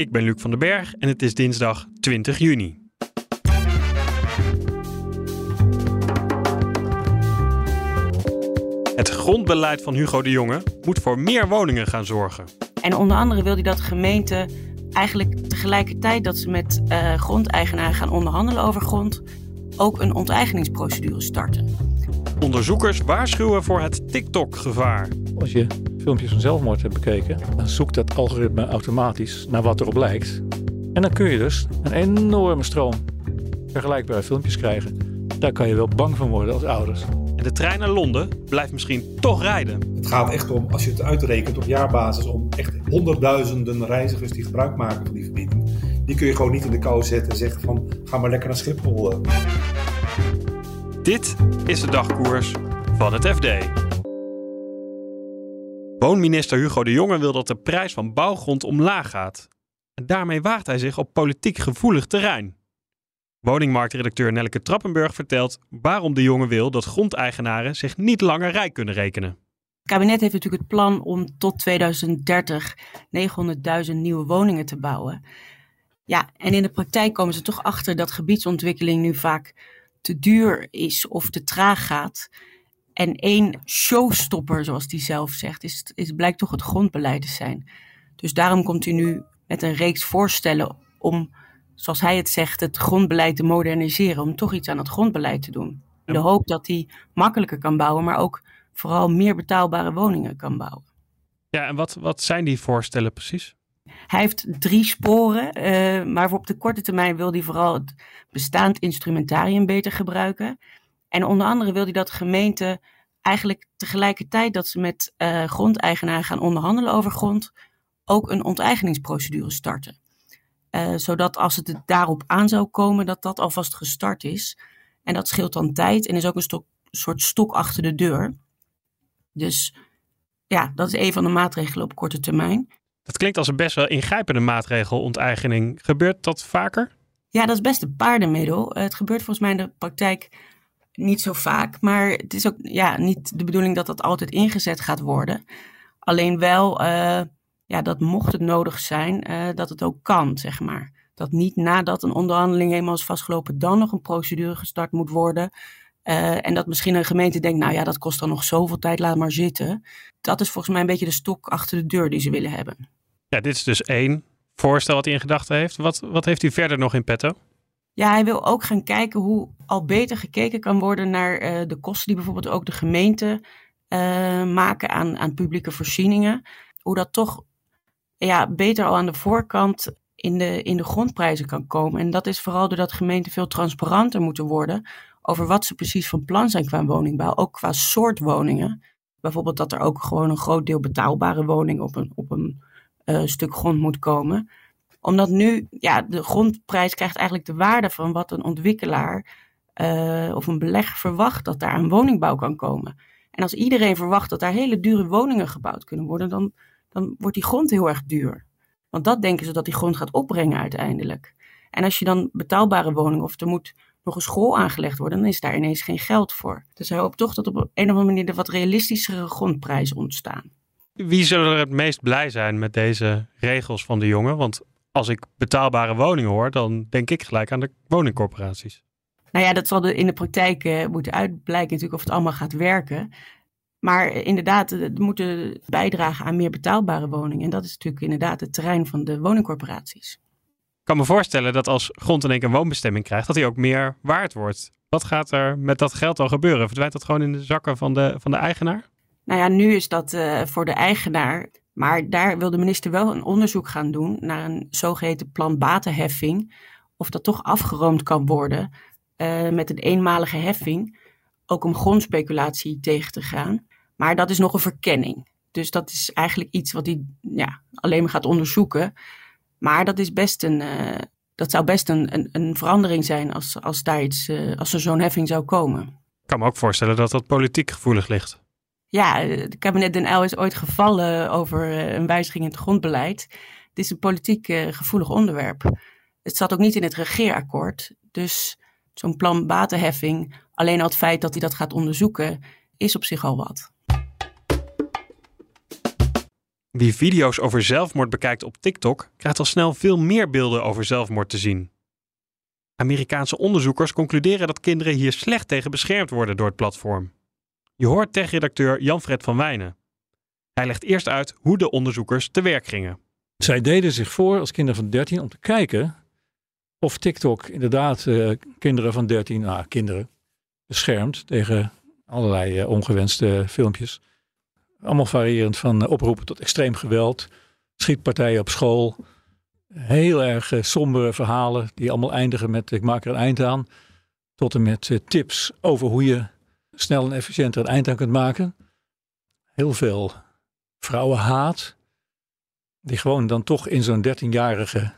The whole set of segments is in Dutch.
Ik ben Luc van den Berg en het is dinsdag 20 juni. Het grondbeleid van Hugo de Jonge moet voor meer woningen gaan zorgen. En onder andere wil hij dat gemeenten eigenlijk tegelijkertijd dat ze met uh, grondeigenaren gaan onderhandelen over grond, ook een onteigeningsprocedure starten. Onderzoekers waarschuwen voor het TikTok-gevaar. Als je filmpjes van zelfmoord hebt bekeken, dan zoekt dat algoritme automatisch naar wat erop lijkt. En dan kun je dus een enorme stroom vergelijkbare filmpjes krijgen. Daar kan je wel bang van worden als ouders. En de trein naar Londen blijft misschien toch rijden. Het gaat echt om, als je het uitrekent op jaarbasis, om echt honderdduizenden reizigers die gebruik maken van die verbinding. Die kun je gewoon niet in de kou zetten en zeggen van ga maar lekker naar Schiphol. eh. Dit is de dagkoers van het FD. Woonminister Hugo de Jonge wil dat de prijs van bouwgrond omlaag gaat. En daarmee waagt hij zich op politiek gevoelig terrein. Woningmarktredacteur Nelleke Trappenburg vertelt waarom de Jonge wil dat grondeigenaren zich niet langer rijk kunnen rekenen. Het kabinet heeft natuurlijk het plan om tot 2030 900.000 nieuwe woningen te bouwen. Ja, en in de praktijk komen ze toch achter dat gebiedsontwikkeling nu vaak te duur is of te traag gaat. En één showstopper, zoals hij zelf zegt, is, is, blijkt toch het grondbeleid te zijn. Dus daarom komt hij nu met een reeks voorstellen om, zoals hij het zegt, het grondbeleid te moderniseren. Om toch iets aan het grondbeleid te doen. In de hoop dat hij makkelijker kan bouwen, maar ook vooral meer betaalbare woningen kan bouwen. Ja, en wat, wat zijn die voorstellen precies? Hij heeft drie sporen, uh, maar op de korte termijn wil hij vooral het bestaand instrumentarium beter gebruiken. En onder andere wil hij dat gemeenten eigenlijk tegelijkertijd dat ze met uh, grondeigenaren gaan onderhandelen over grond, ook een onteigeningsprocedure starten. Uh, zodat als het daarop aan zou komen, dat dat alvast gestart is. En dat scheelt dan tijd en is ook een stok, soort stok achter de deur. Dus ja, dat is een van de maatregelen op korte termijn. Dat klinkt als een best wel ingrijpende maatregel, onteigening. Gebeurt dat vaker? Ja, dat is best een paardenmiddel. Het gebeurt volgens mij in de praktijk niet zo vaak. Maar het is ook ja, niet de bedoeling dat dat altijd ingezet gaat worden. Alleen wel uh, ja, dat mocht het nodig zijn, uh, dat het ook kan, zeg maar. Dat niet nadat een onderhandeling helemaal is vastgelopen, dan nog een procedure gestart moet worden. Uh, en dat misschien een gemeente denkt, nou ja, dat kost dan nog zoveel tijd, laat maar zitten. Dat is volgens mij een beetje de stok achter de deur die ze willen hebben. Ja, dit is dus één voorstel wat hij in gedachten heeft. Wat, wat heeft hij verder nog in petto? Ja, hij wil ook gaan kijken hoe al beter gekeken kan worden naar uh, de kosten die bijvoorbeeld ook de gemeente uh, maken aan, aan publieke voorzieningen. Hoe dat toch ja, beter al aan de voorkant in de, in de grondprijzen kan komen. En dat is vooral doordat gemeenten veel transparanter moeten worden over wat ze precies van plan zijn qua woningbouw, ook qua soort woningen. Bijvoorbeeld dat er ook gewoon een groot deel betaalbare woningen op een, op een uh, stuk grond moet komen. Omdat nu, ja, de grondprijs krijgt eigenlijk de waarde van wat een ontwikkelaar uh, of een belegger verwacht dat daar aan woningbouw kan komen. En als iedereen verwacht dat daar hele dure woningen gebouwd kunnen worden, dan, dan wordt die grond heel erg duur. Want dat denken ze dat die grond gaat opbrengen uiteindelijk. En als je dan betaalbare woningen, of er moet nog een school aangelegd worden, dan is daar ineens geen geld voor. Dus hij hoopt toch dat op een of andere manier er wat realistischere grondprijzen ontstaan. Wie zullen er het meest blij zijn met deze regels van de jongen? Want als ik betaalbare woningen hoor, dan denk ik gelijk aan de woningcorporaties. Nou ja, dat zal in de praktijk uh, moeten uitblijken natuurlijk of het allemaal gaat werken. Maar inderdaad, het moeten bijdragen aan meer betaalbare woningen. En dat is natuurlijk inderdaad het terrein van de woningcorporaties. Ik kan me voorstellen dat als grond in één keer een woonbestemming krijgt, dat hij ook meer waard wordt. Wat gaat er met dat geld dan gebeuren? Verdwijnt dat gewoon in de zakken van de, van de eigenaar? Nou ja, nu is dat uh, voor de eigenaar. Maar daar wil de minister wel een onderzoek gaan doen naar een zogeheten plan-batenheffing. Of dat toch afgeroomd kan worden uh, met een eenmalige heffing. Ook om grondspeculatie tegen te gaan. Maar dat is nog een verkenning. Dus dat is eigenlijk iets wat hij ja, alleen maar gaat onderzoeken. Maar dat is best een, uh, dat zou best een, een, verandering zijn als, als, daar iets, uh, als er zo'n heffing zou komen. Ik kan me ook voorstellen dat dat politiek gevoelig ligt. Ja, het kabinet Den Uyl is ooit gevallen over een wijziging in het grondbeleid. Het is een politiek gevoelig onderwerp. Het zat ook niet in het regeerakkoord. Dus zo'n plan batenheffing, alleen al het feit dat hij dat gaat onderzoeken, is op zich al wat. Wie video's over zelfmoord bekijkt op TikTok, krijgt al snel veel meer beelden over zelfmoord te zien. Amerikaanse onderzoekers concluderen dat kinderen hier slecht tegen beschermd worden door het platform. Je hoort tech-redacteur Jan-Fred van Wijnen. Hij legt eerst uit hoe de onderzoekers te werk gingen. Zij deden zich voor als kinderen van 13 om te kijken of TikTok inderdaad uh, kinderen van 13, nou kinderen, beschermt tegen allerlei uh, ongewenste filmpjes. Allemaal variërend van uh, oproepen tot extreem geweld, schietpartijen op school. Heel erg sombere verhalen die allemaal eindigen met ik maak er een eind aan. Tot en met tips over hoe je snel en efficiënt er een eind aan kunt maken. Heel veel vrouwenhaat. Die gewoon dan toch in zo'n 13-jarige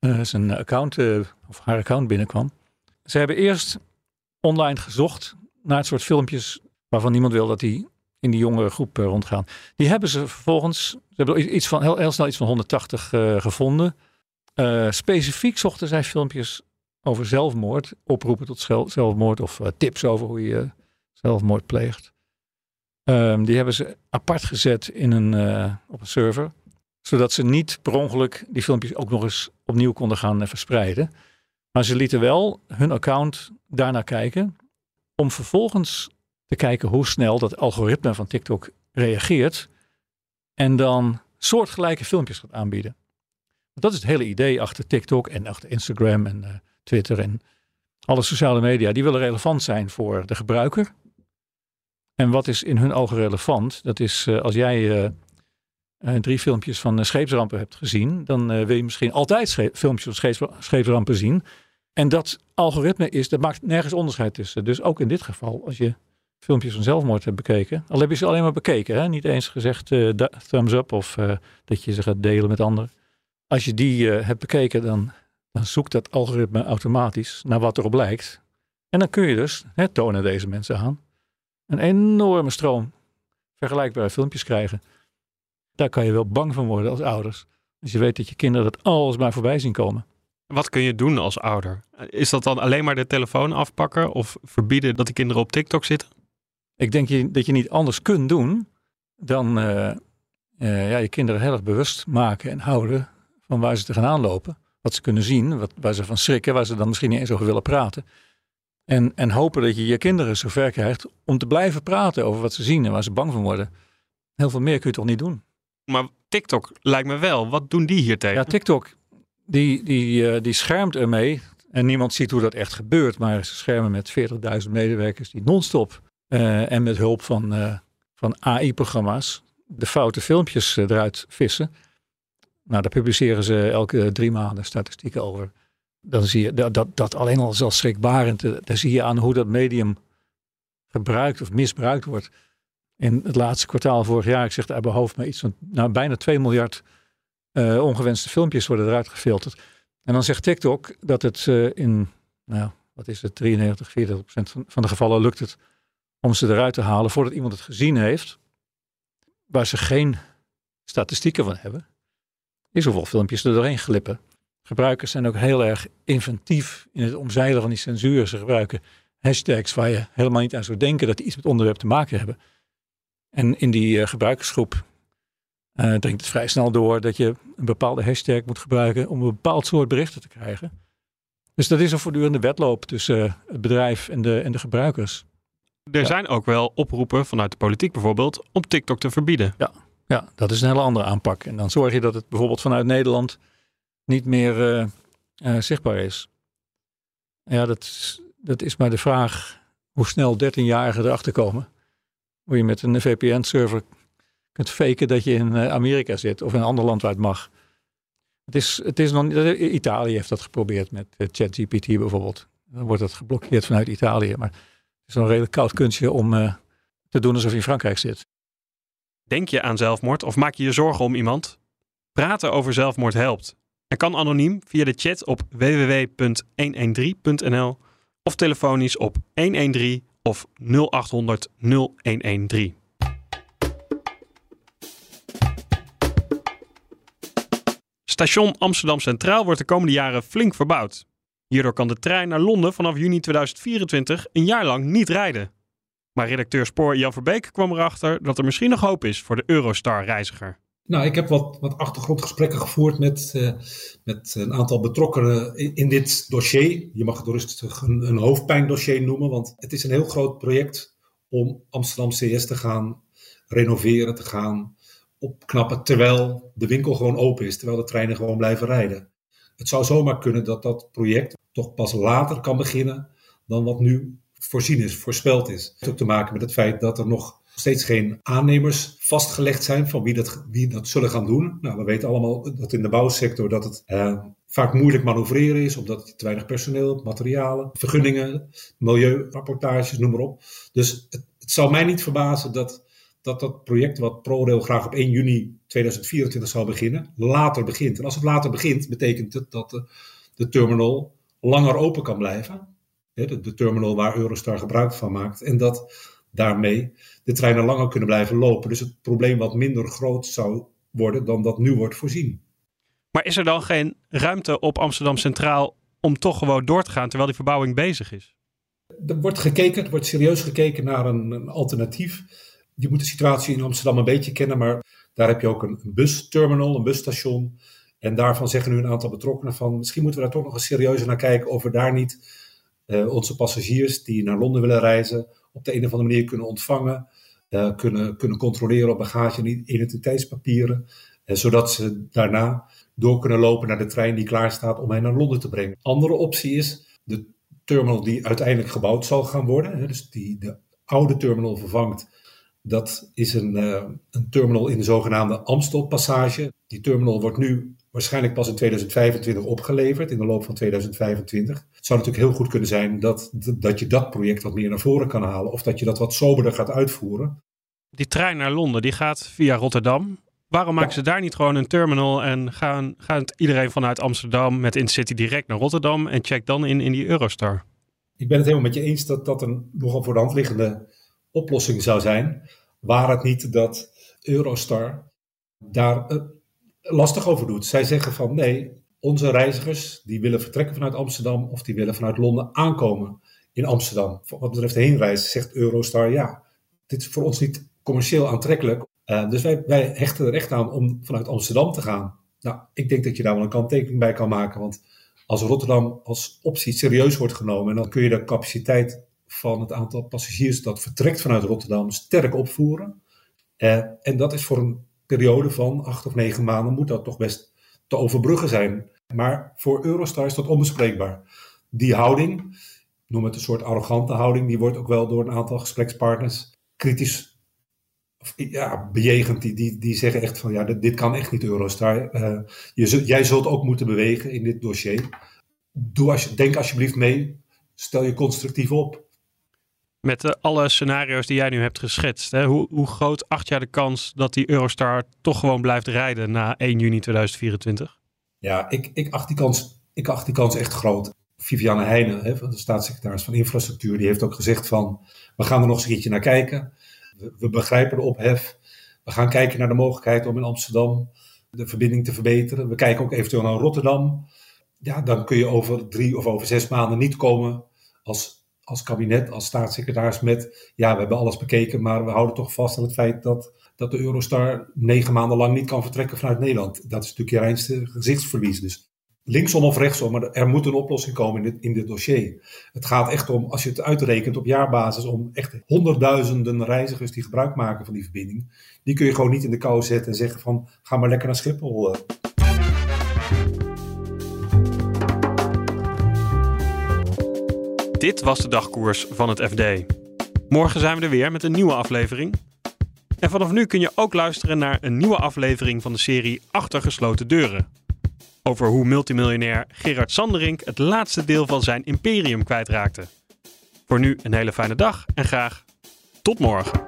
uh, zijn account uh, of haar account binnenkwam. Ze hebben eerst online gezocht naar het soort filmpjes waarvan niemand wil dat die in die jongere groep uh, rondgaan. Die hebben ze vervolgens, ze hebben iets van, heel, heel snel iets van 180 gevonden. specifiek zochten zij filmpjes over zelfmoord, oproepen tot zelfmoord of tips over hoe je zelfmoord pleegt. Um, die hebben ze apart gezet in een, op een server zodat ze niet per ongeluk die filmpjes ook nog eens opnieuw konden gaan eh, verspreiden. Maar ze lieten wel hun account daarnaar kijken. Om vervolgens te kijken hoe snel dat algoritme van TikTok reageert. En dan soortgelijke filmpjes gaat aanbieden. Dat is het hele idee achter TikTok en achter Instagram en uh, Twitter en alle sociale media. Die willen relevant zijn voor de gebruiker. En wat is in hun ogen relevant? Dat is uh, als jij uh, uh, drie filmpjes van scheepsrampen hebt gezien, dan wil je misschien altijd filmpjes van scheepsrampen zien. En dat algoritme is, dat maakt nergens onderscheid tussen. Dus ook in dit geval, als je filmpjes van zelfmoord hebt bekeken, al heb je ze alleen maar bekeken, hè? niet eens gezegd thumbs up of dat je ze gaat delen met anderen. Als je die hebt bekeken, dan, dan zoekt dat algoritme automatisch naar wat erop lijkt. En dan kun je dus, hè, tonen deze mensen aan, een enorme stroom vergelijkbare filmpjes krijgen. Daar kan je wel bang van worden als ouders. Als je weet dat je kinderen dat alles maar voorbij zien komen. Wat kun je doen als ouder? Is dat dan alleen maar de telefoon afpakken of verbieden dat de kinderen op TikTok zitten? Ik denk je, dat je niet anders kunt doen dan uh, uh, ja, je kinderen heel erg bewust maken en houden van waar ze tegenaan lopen. Wat ze kunnen zien, wat, waar ze van schrikken, waar ze dan misschien niet eens over willen praten. En, en hopen dat je je kinderen zover krijgt om te blijven praten over wat ze zien en waar ze bang van worden. Heel veel meer kun je toch niet doen. Maar TikTok lijkt me wel. Wat doen die hier tegen? Ja, TikTok die, die, uh, die schermt ermee. En niemand ziet hoe dat echt gebeurt. Maar ze schermen met 40.000 medewerkers die non-stop uh, en met hulp van, uh, van AI-programma's de foute filmpjes eruit vissen. Nou, daar publiceren ze elke drie maanden statistieken over. Dan zie je dat, dat, dat alleen al zelfs schrikbarend. Daar zie je aan hoe dat medium gebruikt of misbruikt wordt in het laatste kwartaal vorig jaar, ik zeg uit mijn maar iets van nou, bijna 2 miljard uh, ongewenste filmpjes worden eruit gefilterd. En dan zegt TikTok dat het uh, in, nou, wat is het, 93, 40 procent van, van de gevallen lukt het om ze eruit te halen voordat iemand het gezien heeft, waar ze geen statistieken van hebben, is hoeveel filmpjes er doorheen glippen. Gebruikers zijn ook heel erg inventief in het omzeilen van die censuur. Ze gebruiken hashtags waar je helemaal niet aan zou denken dat die iets met onderwerp te maken hebben. En in die uh, gebruikersgroep uh, dringt het vrij snel door dat je een bepaalde hashtag moet gebruiken om een bepaald soort berichten te krijgen. Dus dat is een voortdurende wedloop tussen uh, het bedrijf en de, en de gebruikers. Er ja. zijn ook wel oproepen vanuit de politiek bijvoorbeeld om TikTok te verbieden. Ja, ja, dat is een hele andere aanpak. En dan zorg je dat het bijvoorbeeld vanuit Nederland niet meer zichtbaar is. Ja, dat, dat is maar de vraag hoe snel 13-jarigen erachter komen hoe je met een VPN-server kunt faken dat je in eh, Amerika zit of in een ander land waar het mag. Het is, het is nog, Italië heeft dat geprobeerd met eh, ChatGPT bijvoorbeeld. Dan wordt dat geblokkeerd vanuit Italië. Maar het is een redelijk koud kunstje om te doen alsof je in Frankrijk zit. Denk je aan zelfmoord of maak je je zorgen om iemand? Praten over zelfmoord helpt. Hij kan anoniem via de chat op www.113.nl of telefonisch op 113 of 0800 0113. Station Amsterdam Centraal wordt de komende jaren flink verbouwd. Hierdoor kan de trein naar Londen vanaf juni 2024 een jaar lang niet rijden. Maar redacteur Spoor Jan Verbeek kwam erachter dat er misschien nog hoop is voor de Eurostar-reiziger. Nou, ik heb wat, wat achtergrondgesprekken gevoerd met, uh, met een aantal betrokkenen in, in, dit dossier. Je mag het rustig een, een hoofdpijndossier noemen, want het is een heel groot project om Amsterdam CS te gaan renoveren, te gaan opknappen, terwijl de winkel gewoon open is, terwijl de treinen gewoon blijven rijden. Het zou zomaar kunnen dat dat project toch pas later kan beginnen dan wat nu voorzien is, voorspeld is. Het heeft ook te maken met het feit dat er nog steeds geen aannemers vastgelegd zijn van wie dat, wie dat zullen gaan doen. Nou, we weten allemaal dat in de bouwsector dat het eh, vaak moeilijk manoeuvreren is, omdat je te weinig personeel, materialen, vergunningen, milieurapportages, noem maar op. Dus het, het mij niet verbazen dat dat dat project wat ProRail graag op 1 juni 2024 zou beginnen, later begint. En als het later begint, betekent het dat de, terminal langer open kan blijven. De, terminal waar Eurostar gebruik van maakt. En dat daarmee de treinen langer kunnen blijven lopen. Dus het probleem wat minder groot zou worden dan dat nu wordt voorzien. Maar is er dan geen ruimte op Amsterdam Centraal om toch gewoon door te gaan terwijl die verbouwing bezig is? Er wordt gekeken, er wordt serieus gekeken naar een, een alternatief. Je moet de situatie in Amsterdam een beetje kennen, maar daar heb je ook een, een busterminal, een busstation. En daarvan zeggen nu een aantal betrokkenen van misschien moeten we daar toch nog eens serieuzer naar kijken of we daar niet uh, onze passagiers die naar Londen willen reizen op de een of andere manier kunnen ontvangen, uh, kunnen, kunnen controleren op bagage en identiteitspapieren, uh, zodat ze daarna door kunnen lopen naar de trein die klaar staat om hen naar Londen te brengen. Andere optie is de terminal die uiteindelijk gebouwd zal gaan worden, hè, dus die de oude terminal vervangt dat is een, uh, een terminal in de zogenaamde Amstelpassage. Die terminal wordt nu waarschijnlijk pas in 2025 opgeleverd, in de loop van 2025. Het zou natuurlijk heel goed kunnen zijn dat, dat je dat project wat meer naar voren kan halen, of dat je dat wat soberder gaat uitvoeren. Die trein naar Londen, die gaat via Rotterdam. Waarom maken ze daar niet gewoon een terminal en gaan, gaat iedereen vanuit Amsterdam met InCity direct naar Rotterdam en check dan in, in die Eurostar? Ik ben het helemaal met je eens dat dat een nogal voor de hand liggende oplossing zou zijn. Waar het niet dat Eurostar daar uh, lastig over doet. Zij zeggen van nee, onze reizigers die willen vertrekken vanuit Amsterdam of die willen vanuit Londen aankomen in Amsterdam. Wat betreft heenreis zegt Eurostar ja, dit is voor ons niet commercieel aantrekkelijk. Uh, dus wij, wij hechten er echt aan om vanuit Amsterdam te gaan. Nou, ik denk dat je daar wel een kanttekening bij kan maken. Want als Rotterdam als optie serieus wordt genomen, dan kun je de capaciteit van het aantal passagiers dat vertrekt vanuit Rotterdam sterk opvoeren. Uh, en dat is voor een periode van acht of negen maanden moet dat toch best te overbruggen zijn. Maar voor Eurostar is dat onbespreekbaar. Die houding, noem het een soort arrogante houding, die wordt ook wel door een aantal gesprekspartners kritisch ja, bejegend. Die, die, die zeggen echt van ja, dit, dit kan echt niet Eurostar. Uh, je, jij zult ook moeten bewegen in dit dossier. Doe als, denk alsjeblieft mee, stel je constructief op. Met uh, alle scenario's die jij nu hebt geschetst, hè, hoe, hoe groot acht jij de kans dat die Eurostar toch gewoon blijft rijden na 1 juni 2024? Ja, ik, ik, acht, die kans, ik acht die kans echt groot. Viviane Heijnen, hè, de staatssecretaris van Infrastructuur, die heeft ook gezegd van, we gaan er nog eens een keertje naar kijken. We, we begrijpen de ophef. We gaan kijken naar de mogelijkheid om in Amsterdam de verbinding te verbeteren. We kijken ook eventueel naar Rotterdam. Ja, dan kun je over drie of over zes maanden niet komen als als kabinet, als staatssecretaris met, ja, we hebben alles bekeken, maar we houden toch vast aan het feit dat, dat de Eurostar negen maanden lang niet kan vertrekken vanuit Nederland. Dat is natuurlijk je reinste gezichtsverlies. Dus linksom of rechtsom, maar er moet een oplossing komen in dit, in dit dossier. Het gaat echt om, als je het uitrekent op jaarbasis, om echt honderdduizenden reizigers die gebruik maken van die verbinding. Die kun je gewoon niet in de kou zetten en zeggen van, ga maar lekker naar Schiphol. Dit was de dagkoers van het FD. Morgen zijn we er weer met een nieuwe aflevering. En vanaf nu kun je ook luisteren naar een nieuwe aflevering van de serie Achter gesloten deuren. Over hoe multimiljonair Gerard Sanderink het laatste deel van zijn imperium kwijtraakte. Voor nu een hele fijne dag en graag tot morgen.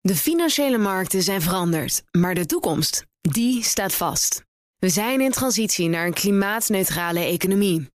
De financiële markten zijn veranderd, maar de toekomst, die staat vast. We zijn in transitie naar een klimaatneutrale economie.